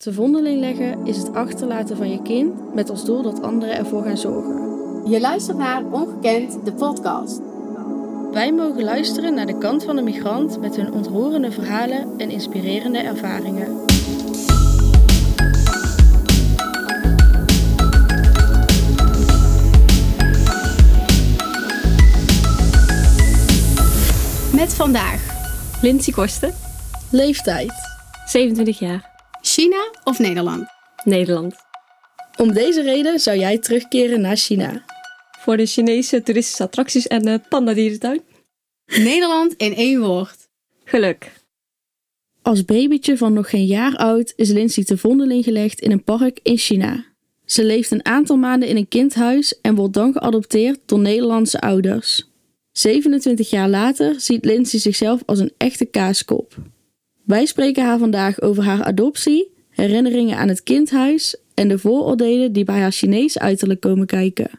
Te vondeling leggen is het achterlaten van je kind met als doel dat anderen ervoor gaan zorgen. Je luistert naar Ongekend, de podcast. Wij mogen luisteren naar de kant van de migrant met hun ontroerende verhalen en inspirerende ervaringen. Met vandaag Lindsay Kosten, Leeftijd. 27 jaar, China of Nederland? Nederland. Om deze reden zou jij terugkeren naar China. Voor de Chinese toeristische attracties en de pandadierentuin. Nederland in één woord. Geluk. Als babytje van nog geen jaar oud is Lindsay te vondeling gelegd in een park in China. Ze leeft een aantal maanden in een kindhuis en wordt dan geadopteerd door Nederlandse ouders. 27 jaar later ziet Lindsay zichzelf als een echte kaaskop. Wij spreken haar vandaag over haar adoptie, herinneringen aan het kindhuis en de vooroordelen die bij haar Chinees uiterlijk komen kijken.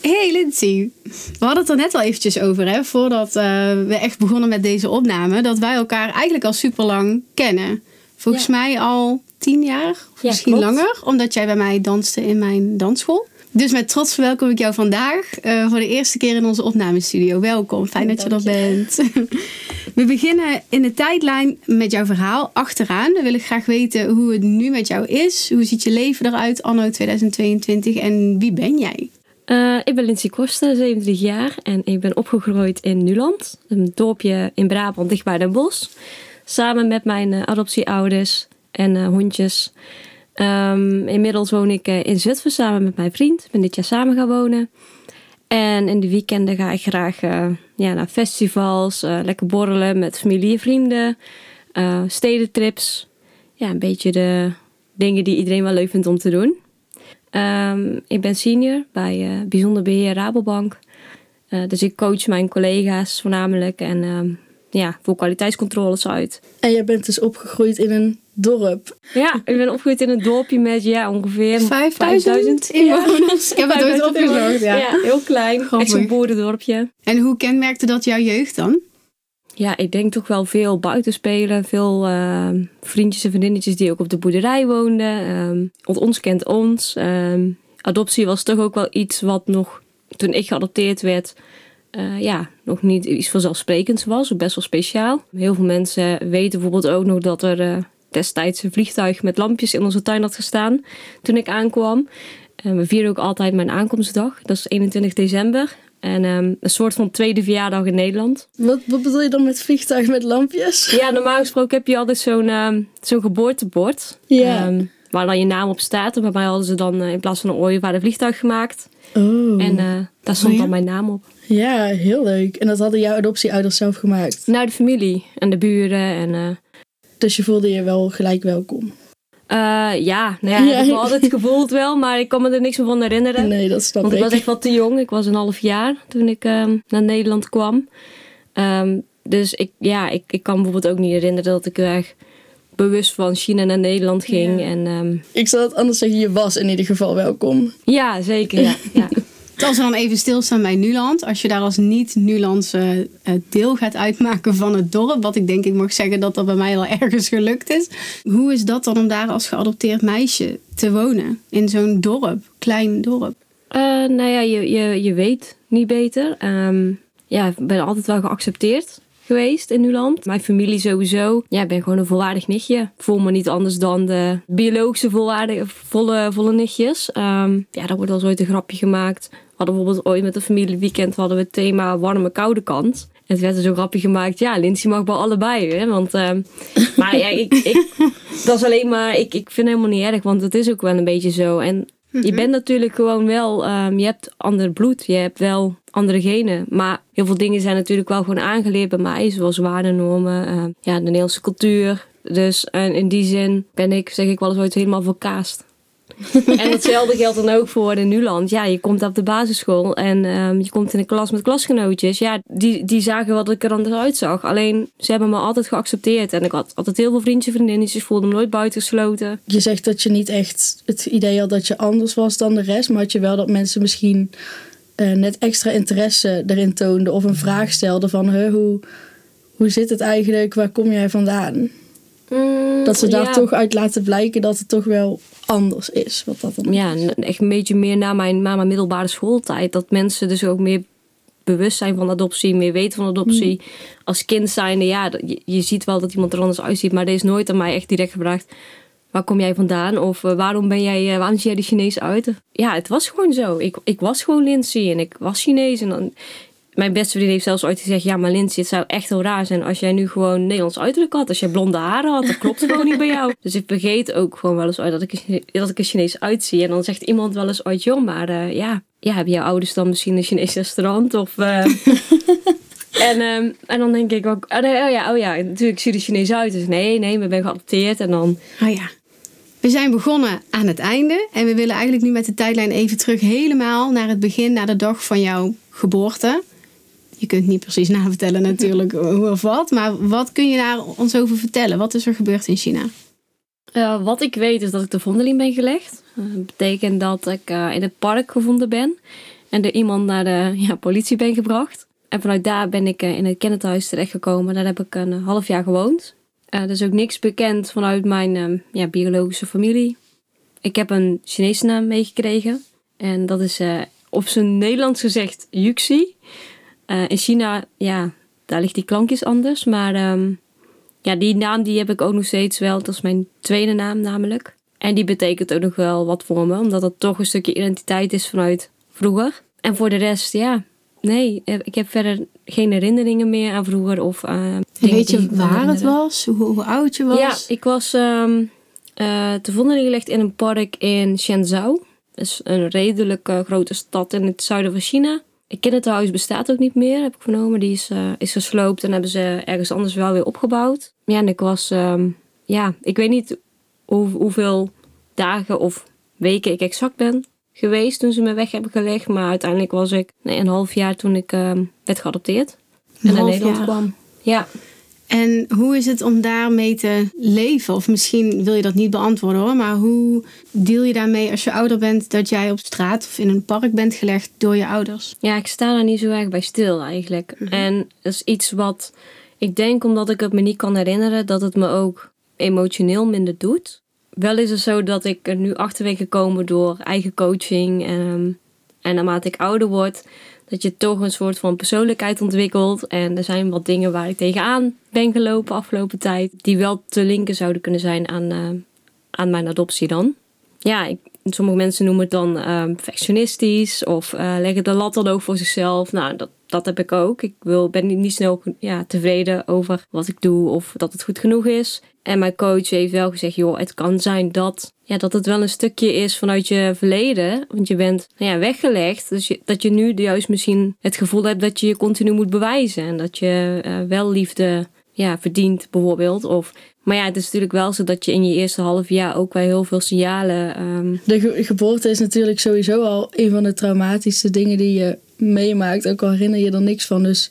Hey Lindsay, we hadden het er net al eventjes over, hè, voordat eh, we echt begonnen met deze opname, dat wij elkaar eigenlijk al super lang kennen. Volgens Ja. mij al tien jaar, of Ja, misschien klopt. langer, omdat jij bij mij danste in mijn dansschool. Dus met trots verwelkom ik jou vandaag eh, voor de eerste keer in onze opnamestudio. Welkom, fijn dat je er bent. We beginnen in de tijdlijn met jouw verhaal achteraan. We willen graag weten hoe het nu met jou is. Hoe ziet je leven eruit anno 2022 en wie ben jij? Eh, ik ben Lindsay Kosten, 27 jaar en ik ben opgegroeid in Nuland, een dorpje in Brabant dichtbij Den Bosch. Samen met mijn eh, adoptieouders en hondjes. Ehm, inmiddels woon ik eh, in Zutphen samen met mijn vriend. Ik ben dit jaar samen gaan wonen. En in de weekenden ga ik graag eh, ja, naar festivals, eh, lekker borrelen met familie en vrienden, stedentrips. Ja, een beetje de dingen die iedereen wel leuk vindt om te doen. Ehm, ik ben senior bij Bijzonder Beheer Rabobank. Dus ik coach mijn collega's voornamelijk en ehm, ja, voer kwaliteitscontroles uit. En jij bent dus opgegroeid in een dorp. Ja, ik ben opgegroeid in een dorpje met ja, ongeveer 5000 inwoners. Ik heb het ooit 5000 opgezocht. Ja. Ja, heel klein. Grappig. Echt zo'n boerendorpje. En hoe kenmerkte dat jouw jeugd dan? Ja, ik denk toch wel veel buitenspelen. Veel ehm, vriendjes en vriendinnetjes die ook op de boerderij woonden. Want ons kent ons. Ehm, adoptie was toch ook wel iets wat nog, toen ik geadopteerd werd, eh, ja, nog niet iets vanzelfsprekends was. Best wel speciaal. Heel veel mensen weten bijvoorbeeld ook nog dat er eh, destijds een vliegtuig met lampjes in onze tuin had gestaan toen ik aankwam. En we vieren ook altijd mijn aankomstdag. Dat is 21 december. En ehm, een soort van tweede verjaardag in Nederland. Wat, wat bedoel je dan met vliegtuig met lampjes? Ja, normaal gesproken heb je altijd zo'n ehm, zo'n geboortebord. Ja. ehm, waar dan je naam op staat. En bij mij hadden ze dan eh, in plaats van een ooievaar een vliegtuig gemaakt. Oh. En eh, daar stond Oh ja? dan mijn naam op. Ja, heel leuk. En dat hadden jouw adoptieouders zelf gemaakt. Nou, de familie en de buren. En eh, Dus je voelde je wel gelijk welkom. eh, ja, nou ja, Ja. heb ik altijd gevoeld wel. Maar ik kan me er niks meer van herinneren. Nee, dat snap Want ik ik. was echt wat te jong. Ik was een half jaar toen ik ehm, naar Nederland kwam. Ehm, dus ik, ja, ik, ik kan bijvoorbeeld ook niet herinneren dat ik erg bewust van China naar Nederland ging. Ja. En ehm, Ik zal het anders zeggen, je was in ieder geval welkom. ja, zeker. Ja, ja. Als we dan even stilstaan bij Nuland. Als je daar als niet-Nulandse eh, deel gaat uitmaken van het dorp. Wat ik denk ik mag zeggen dat dat bij mij al ergens gelukt is. Hoe is dat dan om daar als geadopteerd meisje te wonen? In zo'n dorp, klein dorp. Eh, nou ja, je, je, je weet niet beter. Ehm, ja, ik ben altijd wel geaccepteerd geweest in Nuland. Mijn familie sowieso. Ja, ik ben gewoon een volwaardig nichtje. Ik voel me niet anders dan de biologische volwaardige, volle, volle nichtjes. Ehm, ja, daar wordt eens ooit een grapje gemaakt. We hadden bijvoorbeeld ooit met een familieweekend hadden we het thema warme koude kant. En het werd er zo'n grapje gemaakt. Ja, Lindsay mag bij allebei. Hè? Want, ehm, maar ja, ik, ik, dat is alleen maar... Ik, ik vind het helemaal niet erg. Want het is ook wel een beetje zo. En je bent natuurlijk gewoon wel, ehm, je hebt ander bloed, je hebt wel andere genen. Maar heel veel dingen zijn natuurlijk wel gewoon aangeleerd bij mij, zoals waardenormen, ehm, ja, de Nederlandse cultuur. Dus en in die zin ben ik, zeg ik wel eens ooit, helemaal verkaast. en hetzelfde geldt dan ook voor in Nuland. Ja, je komt op de basisschool en ehm, je komt in een klas met klasgenootjes. Ja, die, die zagen wat ik er anders uitzag. Alleen, ze hebben me altijd geaccepteerd. En ik had altijd heel veel vriendjes en vriendinnetjes. Voelde me nooit buitengesloten. Je zegt dat je niet echt het idee had dat je anders was dan de rest. Maar had je wel dat mensen misschien eh, net extra interesse erin toonden. Of een vraag stelden van, huh, hoe, hoe zit het eigenlijk? Waar kom jij vandaan? Mm, Dat ze daar ja. toch uit laten blijken dat het toch wel anders is. Wat dat dan Ja, is. echt een beetje meer na mijn, na mijn middelbare schooltijd. Dat mensen dus ook meer bewust zijn van adoptie, meer weten van adoptie. Als kind zijnde, ja, je, je ziet wel dat iemand er anders uitziet. Maar er is nooit aan mij echt direct gevraagd, waar kom jij vandaan? Of eh, waarom ben jij, eh, waarom zie jij de Chinees uit? Ja, het was gewoon zo. Ik, ik was gewoon Lindsay en ik was Chinees. En dan, mijn beste vriendin heeft zelfs ooit gezegd, ja, maar Lindsay, het zou echt heel raar zijn als jij nu gewoon Nederlands uiterlijk had. Als jij blonde haren had, dat klopt gewoon niet bij jou. Dus ik vergeet ook gewoon wel eens uit dat ik, dat ik er Chinees uitzie. En dan zegt iemand wel eens ooit, joh, maar eh, ja, ja, hebben jouw ouders dan misschien een Chinees restaurant? Of, eh, en, ehm, en dan denk ik ook, oh, nee, oh ja, oh ja, natuurlijk zie je er Chinees uit. Dus nee, nee, we ben geadopteerd. En dan, Oh ja. We zijn begonnen aan het einde. En we willen eigenlijk nu met de tijdlijn even terug helemaal naar het begin, naar de dag van jouw geboorte. Je kunt niet precies navertellen natuurlijk hoe of wat. Maar wat kun je daar ons over vertellen? Wat is er gebeurd in China? Eh, wat ik weet is dat ik de vondeling ben gelegd. Eh, Dat betekent dat ik eh, in het park gevonden ben. En door iemand naar de ja, politie ben gebracht. En vanuit daar ben ik in het kinderthuis terechtgekomen. Daar heb ik een half jaar gewoond. Er is ook niks bekend vanuit mijn eh, ja, biologische familie. Ik heb een Chinese naam meegekregen. En dat is op zijn Nederlands gezegd Yuxi. Eh, in China, ja, daar ligt die klankjes anders. Maar ehm, ja, die naam die heb ik ook nog steeds wel. Dat is mijn tweede naam namelijk. En die betekent ook nog wel wat voor me. Omdat het toch een stukje identiteit is vanuit vroeger. En voor de rest, ja, nee. eh, Ik heb verder geen herinneringen meer aan vroeger. Of, dingen Weet je waar het was? Hoe, hoe oud je was? Ja, ik was eh, te vondeling gelegd in een park in Shenzhou. Dat is een redelijk grote stad in het zuiden van China. Het kinderthuis bestaat ook niet meer, heb ik vernomen. Die is, eh, is gesloopt en hebben ze ergens anders wel weer opgebouwd. Ja, en ik was, ehm, ja, ik weet niet hoe, hoeveel dagen of weken ik exact ben geweest toen ze me weg hebben gelegd. Maar uiteindelijk was ik nee, een half jaar toen ik ehm, werd geadopteerd. Een en naar Nederland jaar. kwam. Ja, En hoe is het om daarmee te leven? Of misschien wil je dat niet beantwoorden hoor. Maar hoe deal je daarmee als je ouder bent dat jij op straat of in een park bent gelegd door je ouders? Ja, ik sta daar niet zo erg bij stil eigenlijk. En dat is iets wat ik denk, omdat ik het me niet kan herinneren, dat het me ook emotioneel minder doet. Wel is het zo dat ik er nu achter ben gekomen door eigen coaching. En, en naarmate ik ouder word, dat je toch een soort van persoonlijkheid ontwikkelt. En er zijn wat dingen waar ik tegenaan ben gelopen afgelopen tijd, die wel te linken zouden kunnen zijn aan, eh, aan mijn adoptie dan. Ja, ik, sommige mensen noemen het dan ehm perfectionistisch of eh, leggen de lat dan ook voor zichzelf. Nou, dat, dat heb ik ook. Ik wil, ben niet, snel ja, tevreden over wat ik doe of dat het goed genoeg is. En mijn coach heeft wel gezegd, joh, het kan zijn dat, ja, dat het wel een stukje is vanuit je verleden. Want je bent nou ja, weggelegd. Dus je, dat je nu juist misschien het gevoel hebt dat je je continu moet bewijzen. En dat je eh, wel liefde ja, verdient, bijvoorbeeld. Of, maar ja, het is natuurlijk wel zo dat je in je eerste half jaar ook wel heel veel signalen... ehm, De ge- geboorte is natuurlijk sowieso al een van de traumatische dingen die je meemaakt. Ook al herinner je er niks van. Dus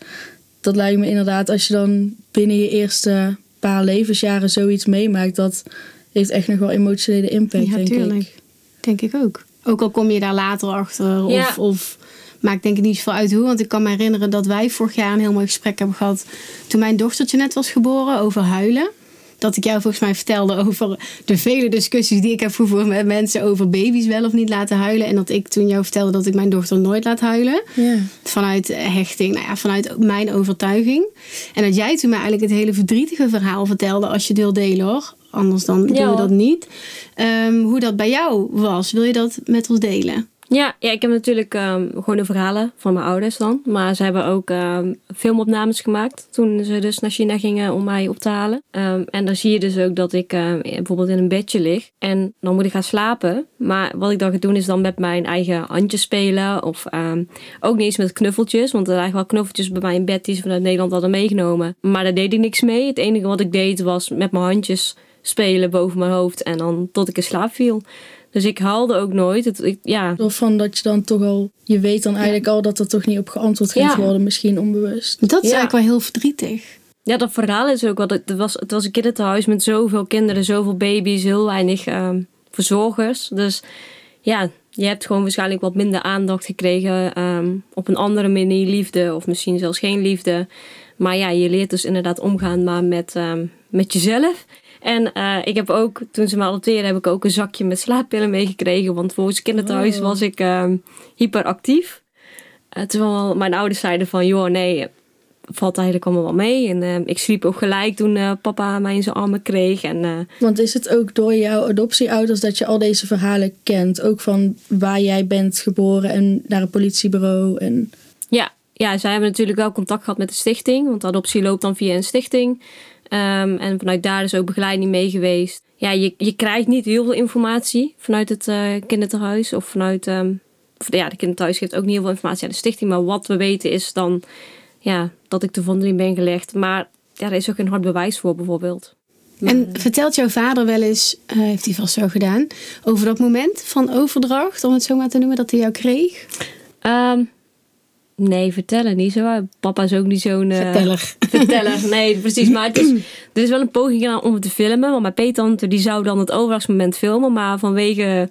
dat lijkt me inderdaad, als je dan binnen je eerste paar levensjaren zoiets meemaakt, dat heeft echt nog wel emotionele impact, ja, denk tuurlijk. ik. Denk ik ook. Ook al kom je daar later achter. Of, Ja. of maakt denk ik niet zoveel uit hoe. Want ik kan me herinneren dat wij vorig jaar een heel mooi gesprek hebben gehad. Toen mijn dochtertje net was geboren over huilen. Dat ik jou volgens mij vertelde over de vele discussies die ik heb gevoerd met mensen over baby's wel of niet laten huilen. En dat ik toen jou vertelde dat ik mijn dochter nooit laat huilen. Ja. Vanuit hechting, nou ja, vanuit mijn overtuiging. En dat jij toen mij eigenlijk het hele verdrietige verhaal vertelde als je het wil delen hoor. Anders dan doen we dat niet. Ehm, hoe dat bij jou was. Wil je dat met ons delen? Ja, ja, ik heb natuurlijk ehm, gewoon de verhalen van mijn ouders dan. Maar ze hebben ook ehm, filmopnames gemaakt toen ze dus naar China gingen om mij op te halen. Ehm, en dan zie je dus ook dat ik bijvoorbeeld in een bedje lig. En dan moet ik gaan slapen. Maar wat ik dan ga doen is dan met mijn eigen handjes spelen. Of ook niet eens met knuffeltjes. Want er lagen wel knuffeltjes bij mij in bed die ze vanuit Nederland hadden meegenomen. Maar daar deed ik niks mee. Het enige wat ik deed was met mijn handjes spelen boven mijn hoofd. En dan tot ik in slaap viel. Dus ik haalde ook nooit. Het, ik, ja, Of van dat je dan toch al, je weet dan eigenlijk al dat er toch niet op geantwoord gaat Ja. worden, misschien onbewust. Dat is Ja. eigenlijk wel heel verdrietig. Ja, dat verhaal is ook wel. Het was, het was een kinderthuis met zoveel kinderen, zoveel baby's, heel weinig ehm, verzorgers. Dus ja, je hebt gewoon waarschijnlijk wat minder aandacht gekregen. ehm, op een andere manier liefde, of misschien zelfs geen liefde. Maar ja, je leert dus inderdaad omgaan maar met, ehm, met jezelf. En eh, ik heb ook, toen ze me adopteerden, heb ik ook een zakje met slaappillen meegekregen. Want volgens het kinderthuis Oh. was ik ehm, hyperactief. Eh, terwijl mijn ouders zeiden van, joh, nee, valt eigenlijk allemaal wel mee. En eh, ik sliep ook gelijk toen eh, papa mij in zijn armen kreeg. En Want is het ook door jouw adoptieouders dat je al deze verhalen kent? Ook van waar jij bent geboren en naar een politiebureau en... Ja, ja, zij hebben natuurlijk wel contact gehad met de stichting. Want de adoptie loopt dan via een stichting. Ehm, en vanuit daar is ook begeleiding mee geweest. Ja, je, je krijgt niet heel veel informatie vanuit het eh kinderthuis. Of vanuit... ehm, of, ja, de kinderthuis geeft ook niet heel veel informatie aan de stichting. Maar wat we weten is dan... Ja, dat ik te vondeling ben gelegd. Maar ja, er is ook geen hard bewijs voor bijvoorbeeld. En vertelt jouw vader wel eens, eh, heeft hij vast zo gedaan, over dat moment van overdracht, om het zo maar te noemen, dat hij jou kreeg? Ehm, nee, vertellen niet zo. Papa is ook niet zo'n... eh, Verteller. verteller. Nee, precies. Maar het is, er is wel een poging gedaan om het te filmen. Want mijn peetante die zou dan het overdrachtsmoment filmen. Maar vanwege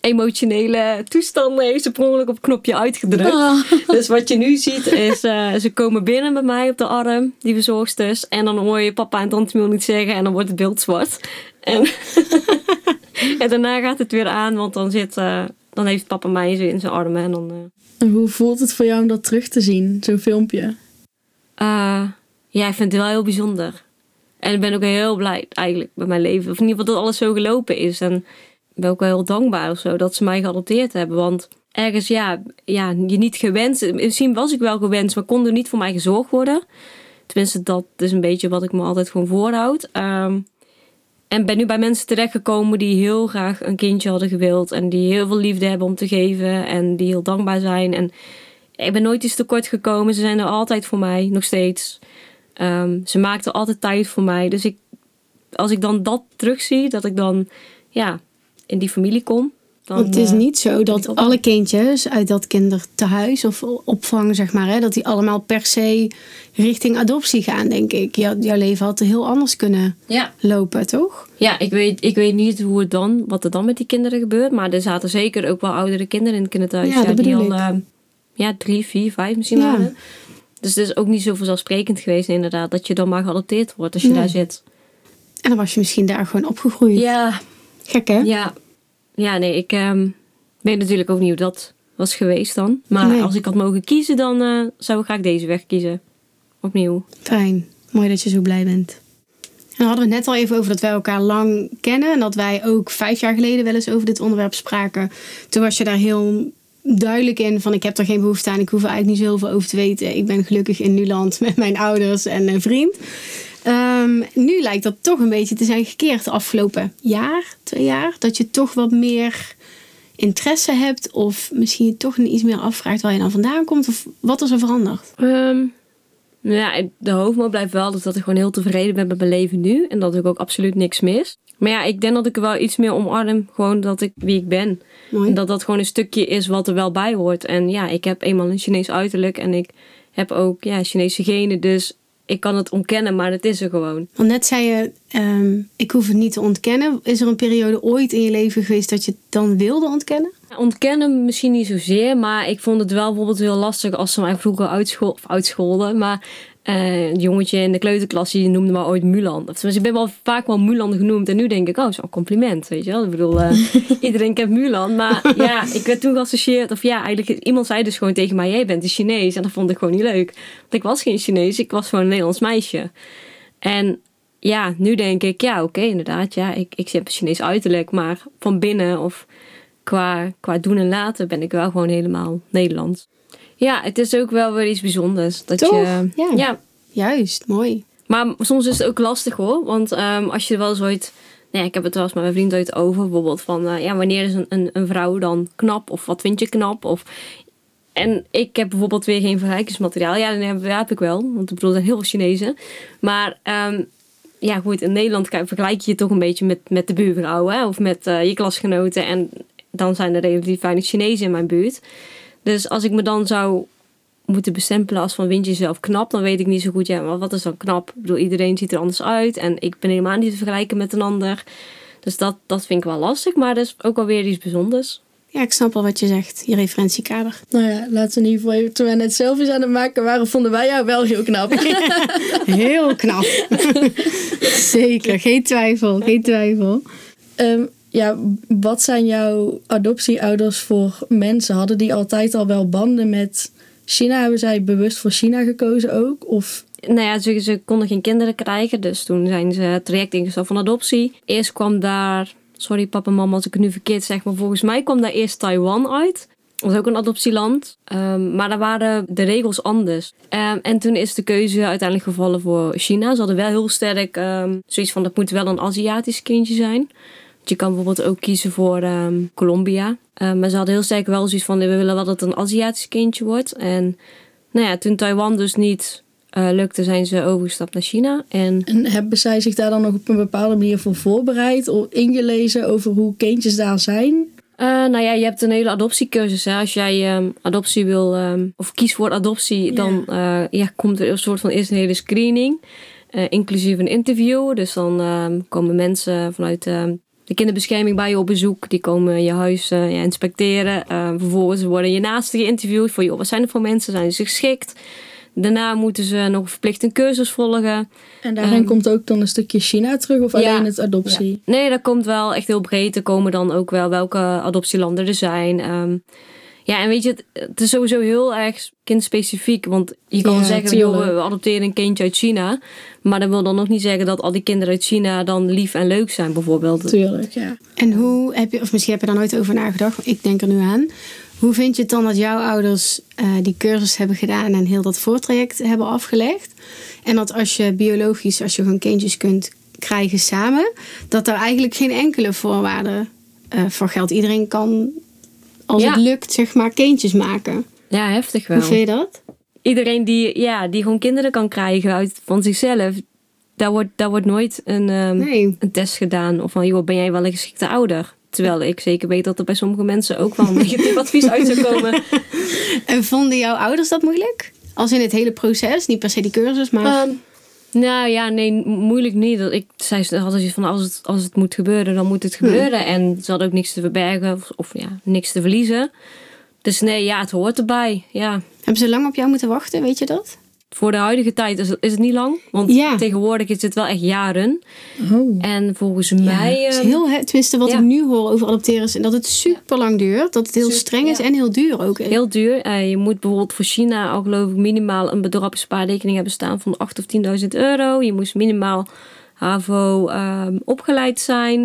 emotionele toestanden heeft ze per ongeluk op het knopje uitgedrukt. Ah. Dus wat je nu ziet is, eh, ze komen binnen bij mij op de arm, die verzorgsters. En dan hoor je papa en tante Miel niet zeggen en dan wordt het beeld zwart. En, en daarna gaat het weer aan, want dan, zit, eh, dan heeft papa mij in zijn armen. En dan, Hoe voelt het voor jou om dat terug te zien, zo'n filmpje? Uh, ja, ik vind het wel heel bijzonder. En ik ben ook heel blij eigenlijk met mijn leven. Of in ieder geval dat alles zo gelopen is. En ik ben ook wel heel dankbaar of zo dat ze mij geadopteerd hebben. Want ergens, ja, ja, je niet gewenst. Misschien was ik wel gewenst, maar kon er niet voor mij gezorgd worden. Tenminste, dat is een beetje wat ik me altijd gewoon voorhoud. Ehm, en ben nu bij mensen terechtgekomen die heel graag een kindje hadden gewild. En die heel veel liefde hebben om te geven. En die heel dankbaar zijn. En ik ben nooit iets tekort gekomen. Ze zijn er altijd voor mij, nog steeds. Ehm, ze maakten altijd tijd voor mij. Dus ik, als ik dan dat terugzie, dat ik dan ja, in die familie kom. Dan, Want het is eh, niet zo dat alle kindjes uit dat kindertehuis of opvang, zeg maar, hè, dat die allemaal per se richting adoptie gaan, denk ik. Jou- jouw leven had heel anders kunnen ja, lopen, toch? ja ik, weet, ik weet niet hoe het dan, wat er dan met die kinderen gebeurt. Maar er zaten zeker ook wel oudere kinderen in het kinderthuis. Ja, dat die al ik. ehm, ja, drie, vier, vijf misschien Ja. waren. Dus het is ook niet zo vanzelfsprekend geweest inderdaad. Dat je dan maar geadopteerd wordt als je Nee. daar zit. En dan was je misschien daar gewoon opgegroeid. Ja, Gek, hè? Ja, ja nee, ik ehm, weet natuurlijk ook niet hoe dat was geweest dan. Maar Nee. als ik had mogen kiezen, dan eh, zou ik graag deze weg kiezen. Opnieuw. Fijn. Mooi dat je zo blij bent. En dan hadden we het net al even over dat wij elkaar lang kennen. En dat wij ook vijf jaar geleden wel eens over dit onderwerp spraken. Toen was je daar heel duidelijk in van ik heb er geen behoefte aan. Ik hoef er eigenlijk niet zoveel over te weten. Ik ben gelukkig in Nuland met mijn ouders en een vriend. Ehm, nu lijkt dat toch een beetje te zijn gekeerd de afgelopen jaar, twee jaar. Dat je toch wat meer interesse hebt. Of misschien toch iets meer afvraagt waar je dan vandaan komt. Of wat is er veranderd? Nou ja, de hoofdmoot blijft wel dus dat ik gewoon heel tevreden ben met mijn leven nu. En dat ik ook absoluut niks mis. Maar ja, ik denk dat ik er wel iets meer omarm. Gewoon dat ik wie ik ben. Mooi. En dat dat gewoon een stukje is wat er wel bij hoort. En ja, ik heb eenmaal een Chinees uiterlijk. En ik heb ook ja, Chinese genen. Dus ik kan het ontkennen, maar het is er gewoon. Want net zei je, ehm, ik hoef het niet te ontkennen. Is er een periode ooit in je leven geweest dat je het dan wilde ontkennen? Ontkennen misschien niet zozeer, maar ik vond het wel bijvoorbeeld heel lastig als ze mij vroeger uitschol of uitscholden. Maar eh, een jongetje in de kleuterklas die noemde me ooit Mulan. Of tenminste, ik ben wel vaak wel Mulan genoemd en nu denk ik, oh, zo'n compliment, weet je wel. Ik bedoel, eh, iedereen kent Mulan, maar ja, ik werd toen geassocieerd, of ja, eigenlijk, iemand zei dus gewoon tegen mij, jij bent een Chinees. En dat vond ik gewoon niet leuk. Want ik was geen Chinees, ik was gewoon een Nederlands meisje. En ja, nu denk ik, ja, oké, inderdaad, ja, ik, ik heb een Chinees uiterlijk, maar van binnen of qua, qua doen en laten ben ik wel gewoon helemaal Nederlands. Ja, het is ook wel weer iets bijzonders. Dat Toch? Je, Ja. ja. Juist, mooi. Maar soms is het ook lastig hoor. Want ehm, als je wel eens ooit... Nou ja, ik heb het wel eens met mijn vriend ooit over. Bijvoorbeeld van, eh, ja, wanneer is een, een, een vrouw dan knap? Of wat vind je knap? Of... En ik heb bijvoorbeeld weer geen vergelijkingsmateriaal. Ja, dat heb, dat heb ik wel. Want ik bedoel, er zijn heel veel Chinezen. Maar ehm, ja, goed, in Nederland vergelijk je je toch een beetje met, met de buurvrouw. Hè? Of met eh, je klasgenoten. En dan zijn er relatief weinig Chinezen in mijn buurt. Dus als ik me dan zou moeten bestempelen als van vind je jezelf knap, dan weet ik niet zo goed, ja, maar wat is dan knap? Ik bedoel, iedereen ziet er anders uit en ik ben helemaal niet te vergelijken met een ander. Dus dat, dat vind ik wel lastig, maar dat is ook wel weer iets bijzonders. Ja, ik snap al wat je zegt, je referentiekader. Nou ja, laten we in ieder geval even, toen wij net selfies aan het maken waren, vonden wij jou wel heel knap. Heel knap. Zeker, geen twijfel, geen twijfel. Ehm, ja, wat zijn jouw adoptieouders voor mensen? Hadden die altijd al wel banden met China? Hebben zij bewust voor China gekozen ook? Of Nou ja, ze, ze konden geen kinderen krijgen, dus toen zijn ze het traject ingesteld van adoptie. Eerst kwam daar, sorry papa en mama als ik het nu verkeerd zeg, maar volgens mij kwam daar eerst Taiwan uit. Dat is ook een adoptieland. Ehm, maar daar waren de regels anders. Ehm, en toen is de keuze uiteindelijk gevallen voor China. Ze hadden wel heel sterk ehm, zoiets van, dat moet wel een Aziatisch kindje zijn. Je kan bijvoorbeeld ook kiezen voor ehm, Colombia. Ehm, maar ze hadden heel sterk wel zoiets van, we willen wel dat het een Aziatisch kindje wordt. En nou ja, toen Taiwan dus niet eh, lukte, zijn ze overgestapt naar China. En en hebben zij zich daar dan nog op een bepaalde manier voor voorbereid of ingelezen over hoe kindjes daar zijn? Eh, nou ja, je hebt een hele adoptiecursus. Hè. Als jij ehm, adoptie wil, ehm, of kiest voor adoptie, Ja. dan eh, ja, komt er een soort van eerst een hele screening. eh, inclusief een interview. Dus dan komen mensen vanuit de kinderbescherming bij je op bezoek. Die komen je huis ja, inspecteren. Eh, vervolgens worden je naasten geïnterviewd. Voor joh, wat zijn er voor mensen? Zijn ze geschikt? Daarna moeten ze nog verplicht een cursus volgen. En daarin Ehm, komt ook dan een stukje China terug of Ja. alleen het adoptie? Nee, dat komt wel echt heel breed. Er komen dan ook wel welke adoptielanden er zijn. Ehm, ja, en weet je, het, het is sowieso heel erg kindspecifiek. Want je kan Ja, zeggen, joh, we adopteren een kindje uit China. Maar dat wil dan nog niet zeggen dat al die kinderen uit China dan lief en leuk zijn, bijvoorbeeld. Tuurlijk, ja. En hoe heb je, of misschien heb je daar nooit over nagedacht, ik denk er nu aan. Hoe vind je het dan dat jouw ouders eh, die cursus hebben gedaan en heel dat voortraject hebben afgelegd? En dat als je biologisch, als je gewoon kindjes kunt krijgen samen, dat daar eigenlijk geen enkele voorwaarde eh, voor geldt. Iedereen kan, als Ja. het lukt, zeg maar, kindjes maken. Ja, heftig wel. Hoe vind je dat? Iedereen die, ja, die gewoon kinderen kan krijgen uit, van zichzelf, daar wordt, daar wordt nooit een, ehm, Nee. een test gedaan. Of van, joh, ben jij wel een geschikte ouder? Terwijl ik zeker weet dat er bij sommige mensen ook wel een negatief advies uit zou komen. En vonden jouw ouders dat moeilijk? Als in het hele proces, niet per se die cursus, maar... Ehm, nou ja, nee, mo- moeilijk niet. Ik zei ze hadden zoiets van als het, als het moet gebeuren, dan moet het gebeuren. En ze hadden ook niks te verbergen of, of ja, niks te verliezen. Dus nee, ja, het hoort erbij. Ja. Hebben ze lang op jou moeten wachten, weet je dat? Voor de huidige tijd is het, is het niet lang. Want Ja. tegenwoordig is het wel echt jaren. Oh. En volgens mij... het is ehm, heel, he- tenminste, wat ja. ik nu hoor over adopteren is dat het super lang duurt. Dat het heel Super, streng is en heel duur ook. Heel duur. Eh, je moet bijvoorbeeld voor China al geloof ik minimaal een bedragspaarrekening hebben staan van 8.000 of 10.000 euro. Je moest minimaal HAVO ehm, opgeleid zijn.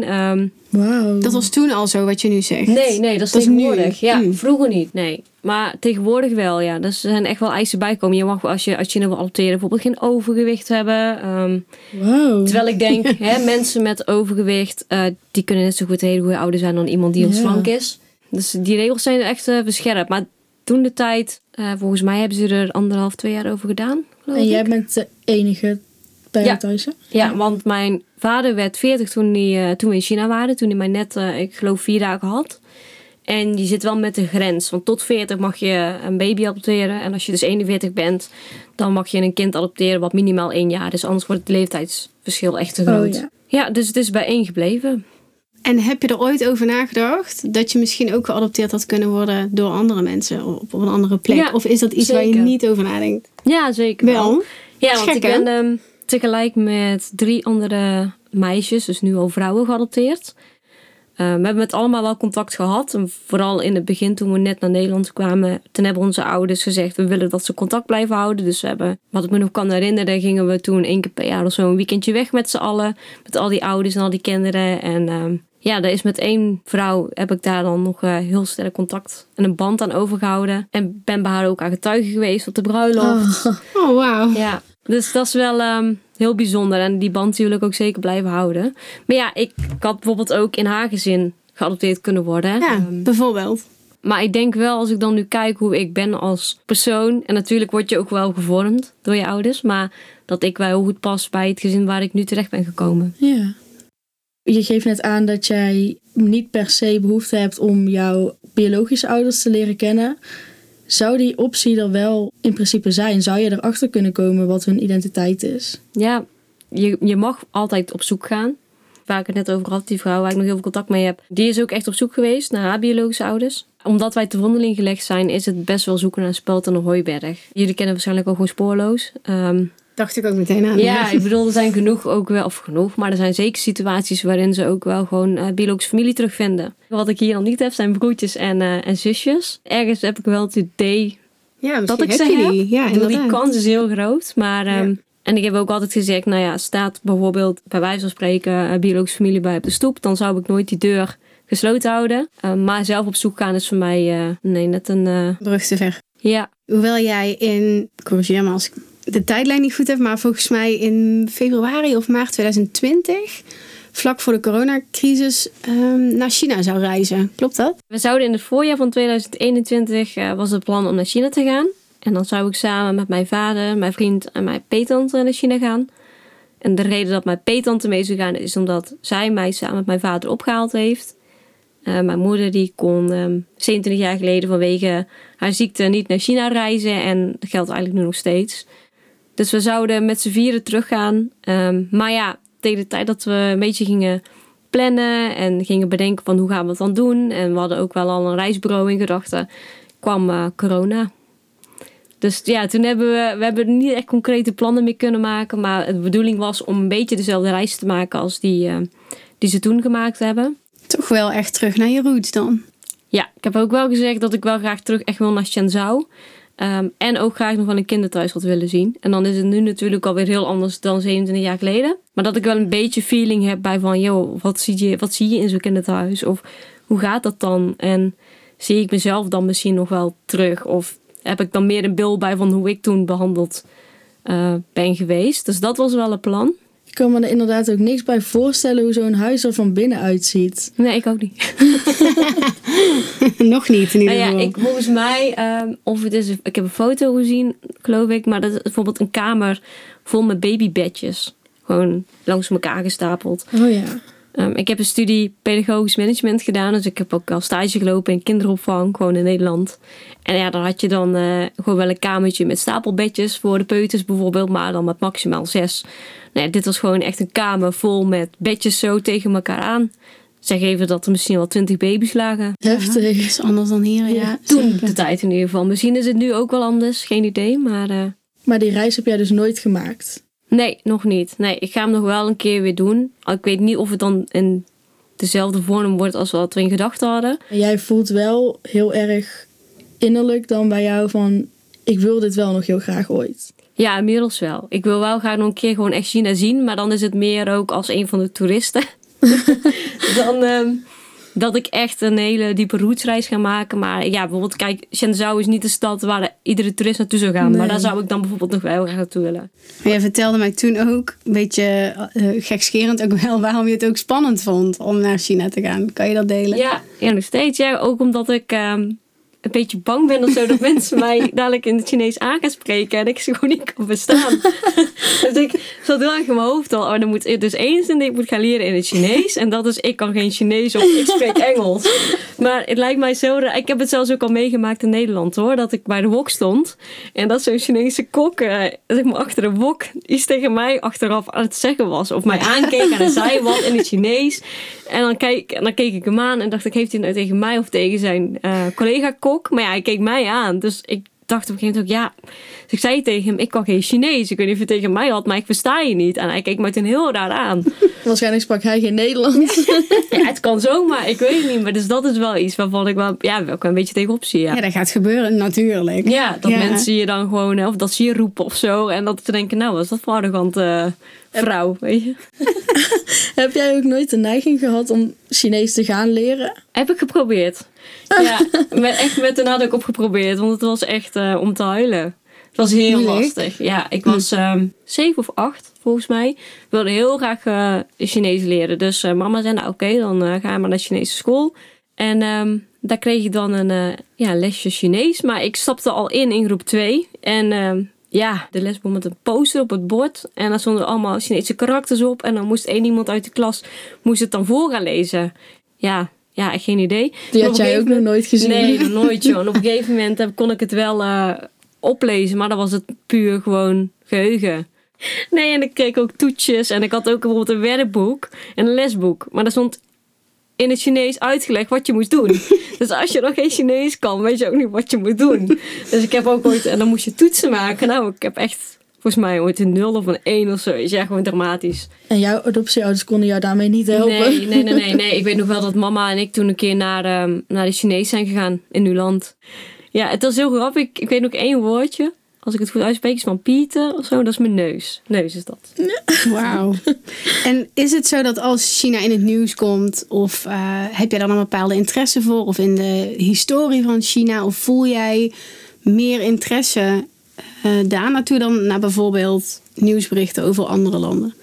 Wauw. Dat was toen al zo wat je nu zegt. nee, nee, dat is Dat is nu. tegenwoordig. Ja, Mm. vroeger niet. Nee. Maar tegenwoordig wel, ja. Dus er zijn echt wel eisen bijkomen. Je mag als je, als je wil adopteren bijvoorbeeld geen overgewicht hebben. Ehm, Wauw. terwijl ik denk, hè, mensen met overgewicht, eh, die kunnen net zo goed hele goede ouder zijn dan iemand die heel slank is. Dus die regels zijn echt eh, verscherpt. Maar toen de tijd, eh, volgens mij hebben ze er anderhalf, twee jaar over gedaan. En ik. jij bent de enige bij Ja. thuis, hè? Ja, want mijn vader werd 40 toen, eh, toen we in China waren. Toen hij mij net, ik geloof, vier dagen had. En die zit wel met de grens. Want tot 40 mag je een baby adopteren. En als je dus 41 bent, dan mag je een kind adopteren wat minimaal één jaar is. Anders wordt het leeftijdsverschil echt te Oh, groot. ja. ja. dus het is bij één gebleven. En heb je er ooit over nagedacht dat je misschien ook geadopteerd had kunnen worden door andere mensen op, op een andere plek? Ja, of is dat iets waar je niet over nadenkt? Ja, zeker Wel. Ja, want gek, ik ben ehm, tegelijk met drie andere meisjes, dus nu al vrouwen, geadopteerd. Eh, we hebben met allemaal wel contact gehad. En vooral in het begin, toen we net naar Nederland kwamen, toen hebben onze ouders gezegd: we willen dat ze contact blijven houden. Dus we hebben, wat ik me nog kan herinneren, gingen we toen één keer per jaar of zo een weekendje weg met z'n allen. Met al die ouders en al die kinderen. En ehm, ja, daar is met één vrouw heb ik daar dan nog eh, heel sterk contact en een band aan overgehouden. En ben bij haar ook aan getuige geweest op de bruiloft. Oh. Oh, wauw. Ja, dus dat is wel ehm, heel bijzonder. En die band die wil ik ook zeker blijven houden. Maar ja, ik had bijvoorbeeld ook in haar gezin geadopteerd kunnen worden. Ja, Ehm, bijvoorbeeld. maar ik denk wel, als ik dan nu kijk hoe ik ben als persoon. En natuurlijk word je ook wel gevormd door je ouders. Maar dat ik wel heel goed pas bij het gezin waar ik nu terecht ben gekomen. Ja. Je geeft net aan dat jij niet per se behoefte hebt om jouw biologische ouders te leren kennen. Zou die optie er wel in principe zijn? Zou je erachter kunnen komen wat hun identiteit is? Ja, je, je mag altijd op zoek gaan. waar ik het net over had, die vrouw waar ik nog heel veel contact mee heb, die is ook echt op zoek geweest naar haar biologische ouders. Omdat wij te vondeling gelegd zijn, is het best wel zoeken naar een speld en een hooiberg. Jullie kennen waarschijnlijk ook gewoon spoorloos. Ehm, Dacht ik ook meteen aan. ja, ik bedoel, er zijn genoeg ook wel, of genoeg, maar er zijn zeker situaties waarin ze ook wel gewoon eh, biologische familie terugvinden. Wat ik hier al niet heb, zijn broertjes en, eh, en zusjes. Ergens heb ik wel het idee Ja, dat ik ze heb die. Ja, Ik bedoel, die kans is heel groot. Maar, Ja. ehm, En ik heb ook altijd gezegd, nou ja, staat bijvoorbeeld bij wijze van spreken eh, biologische familie bij op de stoep, dan zou ik nooit die deur gesloten houden. Eh, maar zelf op zoek gaan is voor mij, nee, net een, Brug te ver. ja, Hoewel jij in, corrigeer me als ik de tijdlijn niet goed heb, maar volgens mij in februari of maart 2020, vlak voor de coronacrisis, ehm, naar China zou reizen. Klopt dat? We zouden in het voorjaar van 2021 eh, was het plan om naar China te gaan. En dan zou ik samen met mijn vader, mijn vriend en mijn peetante naar China gaan. En de reden dat mijn peetante mee zou gaan is omdat zij mij samen met mijn vader opgehaald heeft. Eh, mijn moeder die kon ehm 27 jaar geleden vanwege haar ziekte niet naar China reizen. En dat geldt eigenlijk nu nog steeds. Dus we zouden met z'n vieren teruggaan. Ehm, maar ja, tegen de tijd dat we een beetje gingen plannen en gingen bedenken van hoe gaan we het dan doen. En we hadden ook wel al een reisbureau in gedachten. Kwam eh, corona. Dus ja, toen hebben we, we hebben niet echt concrete plannen meer kunnen maken. Maar de bedoeling was om een beetje dezelfde reis te maken als die, eh, die ze toen gemaakt hebben. Toch wel echt terug naar je roots dan. Ja, ik heb ook wel gezegd dat ik wel graag terug echt wil naar Shenzhou. Ehm, en ook graag nog wel een kinderthuis had willen zien. En dan is het nu natuurlijk alweer heel anders dan 27 jaar geleden. Maar dat ik wel een beetje feeling heb bij van... joh, wat zie je, wat zie je in zo'n kinderthuis? Of hoe gaat dat dan? En zie ik mezelf dan misschien nog wel terug? Of heb ik dan meer een beeld bij van hoe ik toen behandeld eh, ben geweest? Dus dat was wel een plan. Ik kan me er inderdaad ook niks bij voorstellen hoe zo'n huis er van binnen uitziet. Nee, ik ook niet. Nog niet in ieder Nou ja, geval. ik, volgens mij, ehm, of het is, ik heb een foto gezien, geloof ik, maar dat is bijvoorbeeld een kamer vol met babybedjes. Gewoon langs elkaar gestapeld. Oh ja. Ehm, ik heb een studie pedagogisch management gedaan, dus ik heb ook al stage gelopen in kinderopvang, gewoon in Nederland. En ja, dan had je dan eh, gewoon wel een kamertje met stapelbedjes voor de peuters bijvoorbeeld, maar dan met maximaal zes. Nou ja, dit was gewoon echt een kamer vol met bedjes zo tegen elkaar aan. Zij geven dat er misschien wel twintig baby's lagen. Heftig. Is anders dan hier, ja. Toen de tijd in ieder geval. Misschien is het nu ook wel anders, geen idee. Maar eh, Maar die reis heb jij dus nooit gemaakt. Nee, nog niet. Nee, ik ga hem nog wel een keer weer doen. Ik weet niet of het dan in dezelfde vorm wordt als wat we in gedachten hadden. En jij voelt wel heel erg innerlijk dan bij jou van... Ik wil dit wel nog heel graag ooit. Ja, inmiddels wel. Ik wil wel graag nog een keer gewoon echt China zien. Maar dan is het meer ook als een van de toeristen. dan ehm, dat ik echt een hele diepe rootsreis ga maken. Maar ja, bijvoorbeeld kijk, Shenzhou is niet de stad waar iedere toerist naartoe zou gaan. Maar daar zou ik dan bijvoorbeeld nog wel heel graag naartoe willen. Maar jij vertelde mij toen ook, een beetje eh, gekscherend ook wel, waarom je het ook spannend vond om naar China te gaan. Kan je dat delen? Ja, ja, nog steeds. Ja, ook omdat ik ehm, een beetje bang ben of zo dat mensen mij dadelijk in het Chinees aan gaan spreken en ik ze gewoon niet kan verstaan. dus ik zat heel erg in mijn hoofd al, oh, dan moet ik dus zin die ik moet gaan leren in het Chinees. En dat is, ik kan geen Chinees of ik spreek Engels. Maar het lijkt mij zo, ik heb het zelfs ook al meegemaakt in Nederland hoor, dat ik bij de wok stond. En dat zo'n Chinese kok, eh, zeg maar achter de wok, iets tegen mij achteraf aan het zeggen was. Of mij aankeek en hij zei wat in het Chinees. En dan, keek, en dan keek ik hem aan en dacht ik, heeft hij nou tegen mij of tegen zijn eh, collega kok? Maar ja, hij keek mij aan. Dus ik dacht op een gegeven moment ook, ja. Dus ik zei tegen hem, ik kan geen Chinees. Ik weet niet of je tegen mij had, maar ik versta je niet. En hij keek me toen heel raar aan. Waarschijnlijk sprak hij geen Nederlands. ja, het kan zomaar, ik weet het niet. Maar dus dat is wel iets waarvan ik wel, ja, wel een beetje tegenop zie. Ja. Ja, dat gaat gebeuren, natuurlijk. Ja, dat Ja. mensen je dan gewoon, of dat ze je roepen of zo. En dat ze denken, nou, wat is dat voor arrogante vrouw, weet je. heb jij ook nooit de neiging gehad om Chinees te gaan leren? Heb ik geprobeerd. Ja, met, echt met de nadruk op geprobeerd. Want het was echt eh, om te huilen. Het was heel Moeilijk. lastig. Ja, ik was ehm, zeven of acht, volgens mij. Ik wilde heel graag eh, Chinees leren. Dus eh, mama zei, nou oké, dan ga je maar naar Chinese school. En ehm, daar kreeg ik dan een ja, lesje Chinees. Maar ik stapte al in in groep 2. En ehm, ja, de les begon met een poster op het bord. En daar stonden allemaal Chinese karakters op. En dan moest één iemand uit de klas moest het dan voor gaan lezen. Ja, ja, geen idee. Die had jij ook nog nooit gezien. Nee, nog nooit joh. En op een gegeven moment heb- kon ik het wel eh, oplezen, maar dan was het puur gewoon geheugen. Nee, en ik kreeg ook toetjes. En ik had ook bijvoorbeeld een werkboek en een lesboek. Maar daar stond in het Chinees uitgelegd wat je moest doen. dus als je nog geen Chinees kan, weet je ook niet wat je moet doen. Dus ik heb ook ooit... En dan moest je toetsen maken. Nou, ik heb echt volgens mij ooit een 0 of een 1 of zo. Is ja gewoon dramatisch. En jouw adoptieouders konden jou daarmee niet helpen? Nee, nee, nee, nee, nee. Ik weet nog wel dat mama en ik toen een keer naar, um, naar de Chinees zijn gegaan in uw land. Ja, het was heel grappig. Ik, ik weet nog één woordje. Als ik het goed uitspreek, is van Pieter of zo. Dat is mijn neus. Neus is dat. Wauw. En is het zo dat als China in het nieuws komt, of uh, heb jij dan een bepaalde interesse voor, of in de historie van China, of voel jij meer interesse daar naartoe dan naar bijvoorbeeld nieuwsberichten over andere landen?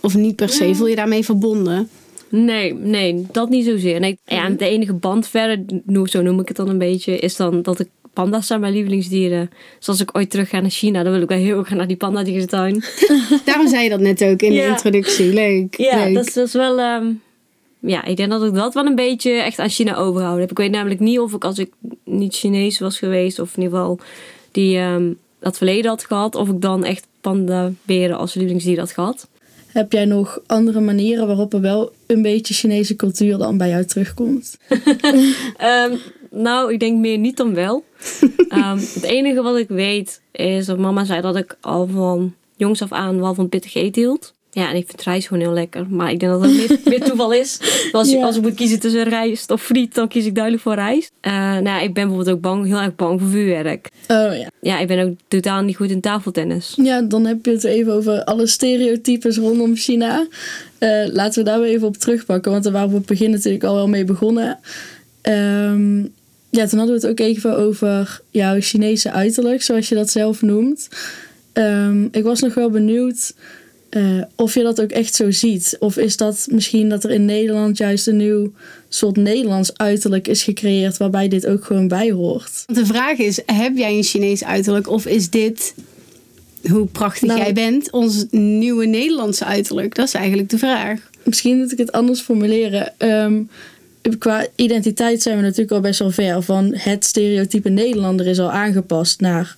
Of niet per se? Voel je daarmee verbonden? Nee, nee, dat niet zozeer. Nee, ja, de enige band verder, zo noem ik het dan een beetje, is dan dat ik panda's zijn mijn lievelingsdieren. Dus als ik ooit terug ga naar China, dan wil ik wel heel graag naar die panda dierentuin. Daarom zei je dat net ook in de introductie. Leuk. Ja, leuk. Dat, is, dat is wel... Um, ja, ik denk dat ik dat wel een beetje echt aan China overhouden heb. Ik weet namelijk niet of ik als ik niet Chinees was geweest, of in ieder geval die, um, dat verleden had gehad, of ik dan echt panda-beren als lievelingsdier had gehad. Heb jij nog andere manieren waarop er wel een beetje Chinese cultuur dan bij jou terugkomt? um, nou, ik denk meer niet dan wel. um, het enige wat ik weet is dat mama zei dat ik al van jongs af aan wel van pittig eten hield. Ja, en ik vind rijst gewoon heel lekker. Maar ik denk dat het meer, meer toeval is. Als, ja. als ik moet kiezen tussen rijst of friet, dan kies ik duidelijk voor rijst. Uh, nou, ik ben bijvoorbeeld ook bang, heel erg bang voor vuurwerk. Oh ja. Ja, ik ben ook totaal niet goed in tafeltennis. Ja, dan heb je het even over alle stereotypes rondom China. Uh, laten we daar weer even op terugpakken. Want daar waren we op het begin natuurlijk al wel mee begonnen. Um, ja, toen hadden we het ook even over jouw Chinese uiterlijk, zoals je dat zelf noemt. Um, ik was nog wel benieuwd uh, of je dat ook echt zo ziet. Of is dat misschien dat er in Nederland juist een nieuw soort Nederlands uiterlijk is gecreëerd waarbij dit ook gewoon bij hoort? De vraag is: heb jij een Chinees uiterlijk of is dit hoe prachtig nou, jij bent, ons nieuwe Nederlandse uiterlijk? Dat is eigenlijk de vraag. Misschien moet ik het anders formuleren. Um, qua identiteit zijn we natuurlijk al best wel ver. Van het stereotype Nederlander is al aangepast naar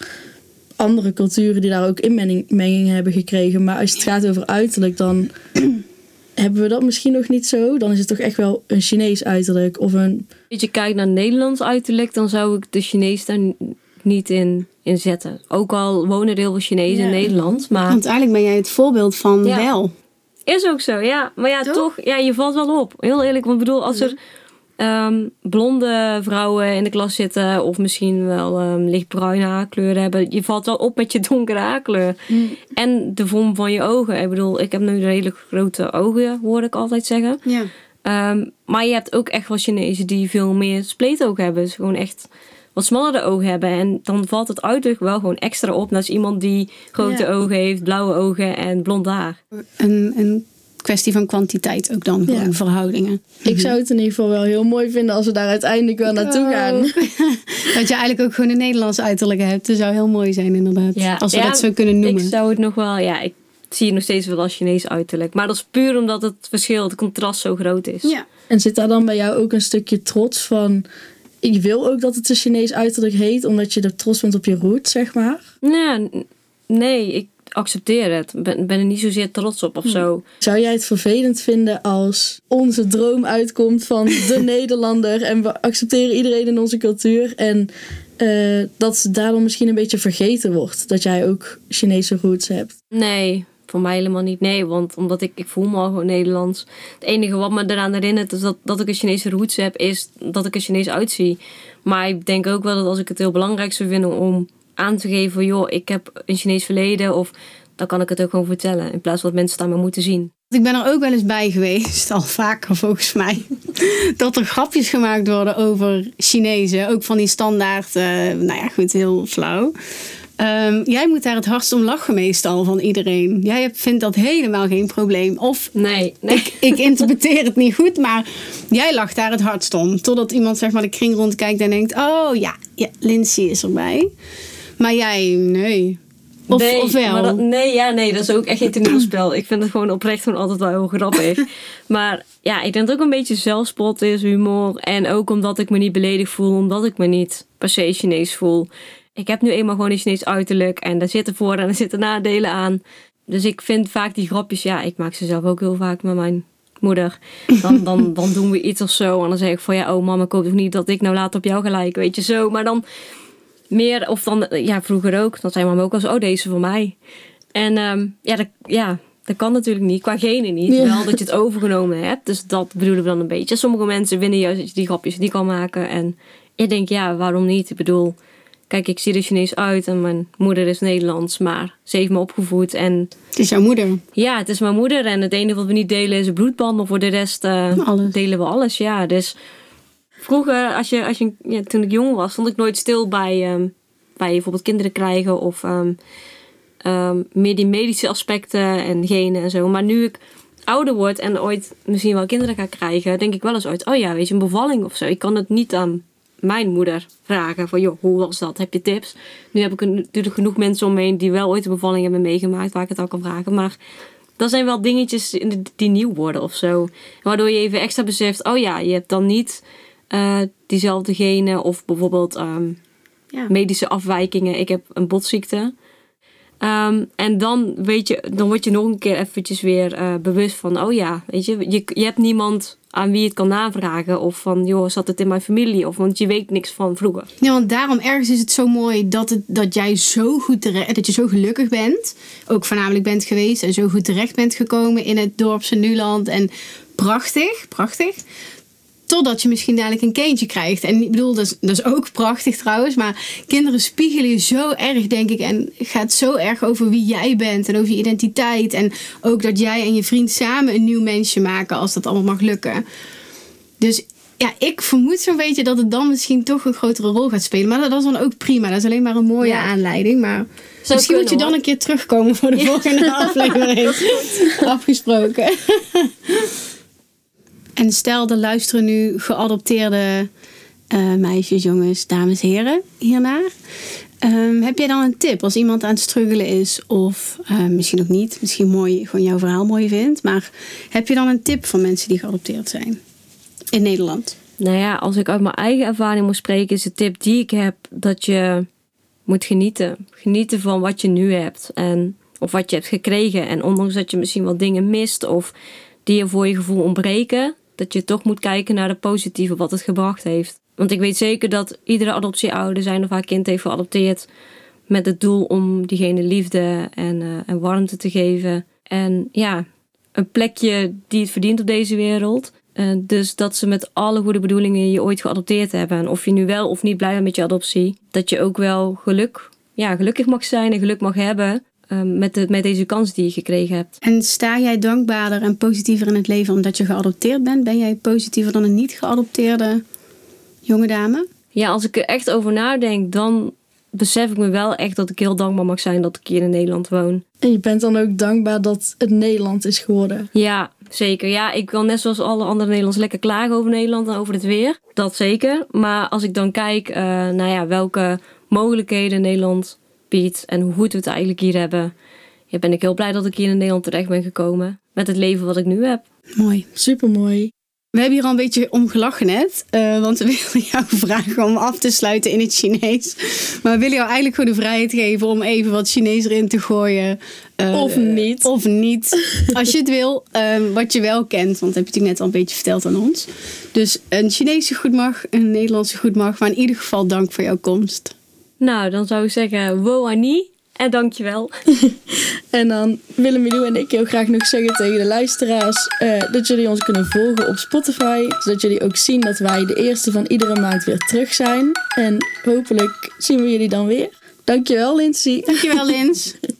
andere culturen die daar ook inmenging hebben gekregen. Maar als het gaat over uiterlijk, dan hebben we dat misschien nog niet zo. Dan is het toch echt wel een Chinees uiterlijk of een. Als je kijkt naar Nederlands uiterlijk, dan zou ik de Chinees daar niet in, in zetten. Ook al wonen er heel veel Chinezen ja. in Nederland. Maar... Want eigenlijk ben jij het voorbeeld van ja. wel. Is ook zo, ja. Maar ja, toch? toch? ja, je valt wel op. Heel eerlijk, want ik bedoel, als er um, blonde vrouwen in de klas zitten, of misschien wel um, lichtbruine haarkleur hebben, je valt wel op met je donkere haarkleur. Mm. En de vorm van je ogen. Ik bedoel, ik heb nu redelijk grote ogen, hoor ik altijd zeggen. Ja. Um, maar je hebt ook echt wel Chinezen die veel meer spleetogen hebben. Dus gewoon echt wat smallere ogen hebben. En dan valt het uiterlijk wel gewoon extra op. Dat is iemand die grote ja. ogen heeft, blauwe ogen en blond haar. Een, een kwestie van kwantiteit ook dan, gewoon ja. verhoudingen. Ik zou het in ieder geval wel heel mooi vinden als we daar uiteindelijk wel naartoe oh. gaan. dat je eigenlijk ook gewoon een Nederlands uiterlijk hebt. Dat zou heel mooi zijn inderdaad. Ja. Als we ja, dat zo kunnen noemen. Ik zou het nog wel, ja, ik zie je nog steeds wel als Chinees uiterlijk. Maar dat is puur omdat het verschil, het contrast zo groot is. Ja. En zit daar dan bij jou ook een stukje trots van... Ik wil ook dat het een Chinees uiterlijk heet, omdat je er trots bent op je roots, zeg maar? Ja, nee, ik accepteer het. Ben, ben er niet zozeer trots op of zo. Zou jij het vervelend vinden als onze droom uitkomt van de Nederlander en we accepteren iedereen in onze cultuur en uh, dat daarom misschien een beetje vergeten wordt dat jij ook Chinese roots hebt? Nee, voor mij helemaal niet. Nee, want omdat ik, ik voel me al gewoon Nederlands. Het enige wat me eraan herinnert is dat, dat ik een Chinese roots heb, is dat ik er Chinees uitzie. Maar ik denk ook wel dat als ik het heel belangrijk zou vinden om aan te geven, joh, ik heb een Chinees verleden of dan kan ik het ook gewoon vertellen. In plaats van dat mensen het aan me moeten zien. Ik ben er ook wel eens bij geweest, al vaker volgens mij, dat er grapjes gemaakt worden over Chinezen. Ook van die standaard, uh, nou ja, goed, heel flauw. Um, jij moet daar het hardst om lachen meestal van iedereen. Jij vindt dat helemaal geen probleem. Of nee, nee. Ik, ik interpreteer het niet goed, maar jij lacht daar het hardst om. Totdat iemand zeg maar de kring rondkijkt en denkt, oh ja, ja Lindsay is erbij. Maar jij, nee. Of, nee, of wel? Dat, nee, ja, nee, dat is ook echt geen toneelspel. ik vind het gewoon oprecht gewoon altijd wel heel grappig. maar ja, ik denk dat ook een beetje zelfspot is, humor. En ook omdat ik me niet beledigd voel, omdat ik me niet per se Chinees voel. Ik heb nu eenmaal gewoon een Chinees uiterlijk en daar zitten voor en er zitten nadelen aan. Dus ik vind vaak die grapjes, ja, ik maak ze zelf ook heel vaak met mijn moeder. Dan, dan, dan doen we iets of zo. En dan zeg ik van ja, oh mama, ik hoop toch niet dat ik nou later op jou gelijk, weet je zo. Maar dan meer, of dan, ja, vroeger ook. Dan zei mama ook als oh, deze voor mij. En ehm, ja, dat, ja, dat kan natuurlijk niet, qua gene niet. Ja. Wel dat je het overgenomen hebt. Dus dat bedoelen we dan een beetje. Sommige mensen winnen juist dat je die grapjes niet kan maken. En ik denk, ja, waarom niet? Ik bedoel, kijk, ik zie er Chinees uit en mijn moeder is Nederlands. Maar ze heeft me opgevoed en Het is jouw moeder. ja, het is mijn moeder. En het enige wat we niet delen is een bloedband. Maar voor de rest eh, delen we alles, ja. Dus vroeger, als je, als je, ja, toen ik jong was, stond ik nooit stil bij, ehm, bij bijvoorbeeld kinderen krijgen. Of ehm, ehm, meer die medische aspecten en genen en zo. Maar nu ik ouder word en ooit misschien wel kinderen ga krijgen, denk ik wel eens ooit, oh ja, weet je, een bevalling of zo. Ik kan het niet aan mijn moeder vragen van, joh, hoe was dat? Heb je tips? Nu heb ik natuurlijk genoeg mensen om me heen die wel ooit een bevalling hebben meegemaakt, waar ik het al kan vragen. Maar dat zijn wel dingetjes die nieuw worden of zo. Waardoor je even extra beseft, oh ja, je hebt dan niet eh, diezelfde genen of bijvoorbeeld ehm, Ja. medische afwijkingen. Ik heb een botziekte. Ehm, en dan, weet je, dan word je nog een keer eventjes weer eh, bewust van, oh ja, weet je, je, je hebt niemand aan wie je het kan navragen. Of van, joh, zat het in mijn familie? Of want je weet niks van vroeger. Ja, want daarom ergens is het zo mooi dat, het, dat jij zo goed terecht, dat je zo gelukkig bent, ook voornamelijk bent geweest en zo goed terecht bent gekomen in het dorpse Nuland. En prachtig, prachtig. Totdat je misschien dadelijk een kindje krijgt. En ik bedoel, dat is, dat is ook prachtig trouwens. Maar kinderen spiegelen je zo erg, denk ik. En het gaat zo erg over wie jij bent en over je identiteit. En ook dat jij en je vriend samen een nieuw mensje maken als dat allemaal mag lukken. Dus ja, ik vermoed zo'n beetje dat het dan misschien toch een grotere rol gaat spelen. Maar dat, dat is dan ook prima. Dat is alleen maar een mooie Ja. aanleiding. Maar misschien moet je dan hoor. een keer terugkomen voor de volgende aflevering. Afgesproken. en stel, er luisteren nu geadopteerde eh, meisjes, jongens, dames, heren hiernaar. Ehm, heb jij dan een tip als iemand aan het struggelen is? Of eh, misschien ook niet. Misschien mooi, gewoon jouw verhaal mooi vindt. Maar heb je dan een tip voor mensen die geadopteerd zijn? In Nederland. Nou ja, als ik uit mijn eigen ervaring moet spreken, is de tip die ik heb dat je moet genieten. Genieten van wat je nu hebt en of wat je hebt gekregen. En ondanks dat je misschien wat dingen mist of die je voor je gevoel ontbreken, dat je toch moet kijken naar de positieve wat het gebracht heeft. Want ik weet zeker dat iedere adoptieouder zijn of haar kind heeft geadopteerd met het doel om diegene liefde en, eh, warmte te geven. En ja, een plekje die het verdient op deze wereld. Eh, dus dat ze met alle goede bedoelingen je ooit geadopteerd hebben. En of je nu wel of niet blij bent met je adoptie. Dat je ook wel geluk, ja, gelukkig mag zijn en geluk mag hebben. Eh, met, de, met deze kans die je gekregen hebt. En sta jij dankbaarder en positiever in het leven omdat je geadopteerd bent? Ben jij positiever dan een niet geadopteerde jonge dame? Ja, als ik er echt over nadenk, dan besef ik me wel echt dat ik heel dankbaar mag zijn dat ik hier in Nederland woon. En je bent dan ook dankbaar dat het Nederland is geworden. Ja, zeker. Ja, ik kan net zoals alle andere Nederlanders lekker klagen over Nederland en over het weer. Dat zeker. Maar als ik dan kijk eh naar ja, welke mogelijkheden Nederland biedt en hoe goed we het eigenlijk hier hebben, ja, ben ik heel blij dat ik hier in Nederland terecht ben gekomen. Met het leven wat ik nu heb. Mooi. Supermooi. We hebben hier al een beetje om gelachen net. eh, want we willen jou vragen om af te sluiten in het Chinees. Maar we willen jou eigenlijk gewoon de vrijheid geven om even wat Chinees erin te gooien. Eh, Of niet. Of niet. Als je het wil. eh, wat je wel kent. Want dat heb je natuurlijk net al een beetje verteld aan ons. Dus een Chinese goed mag, een Nederlandse goed mag. Maar in ieder geval dank voor jouw komst. Nou, dan zou ik zeggen, wo ani en dankjewel. En dan willen Milou en ik heel graag nog zeggen tegen de luisteraars eh, dat jullie ons kunnen volgen op Spotify. Zodat jullie ook zien dat wij de eerste van iedere maand weer terug zijn. En hopelijk zien we jullie dan weer. Dankjewel Lindsay. Dankjewel, Lins.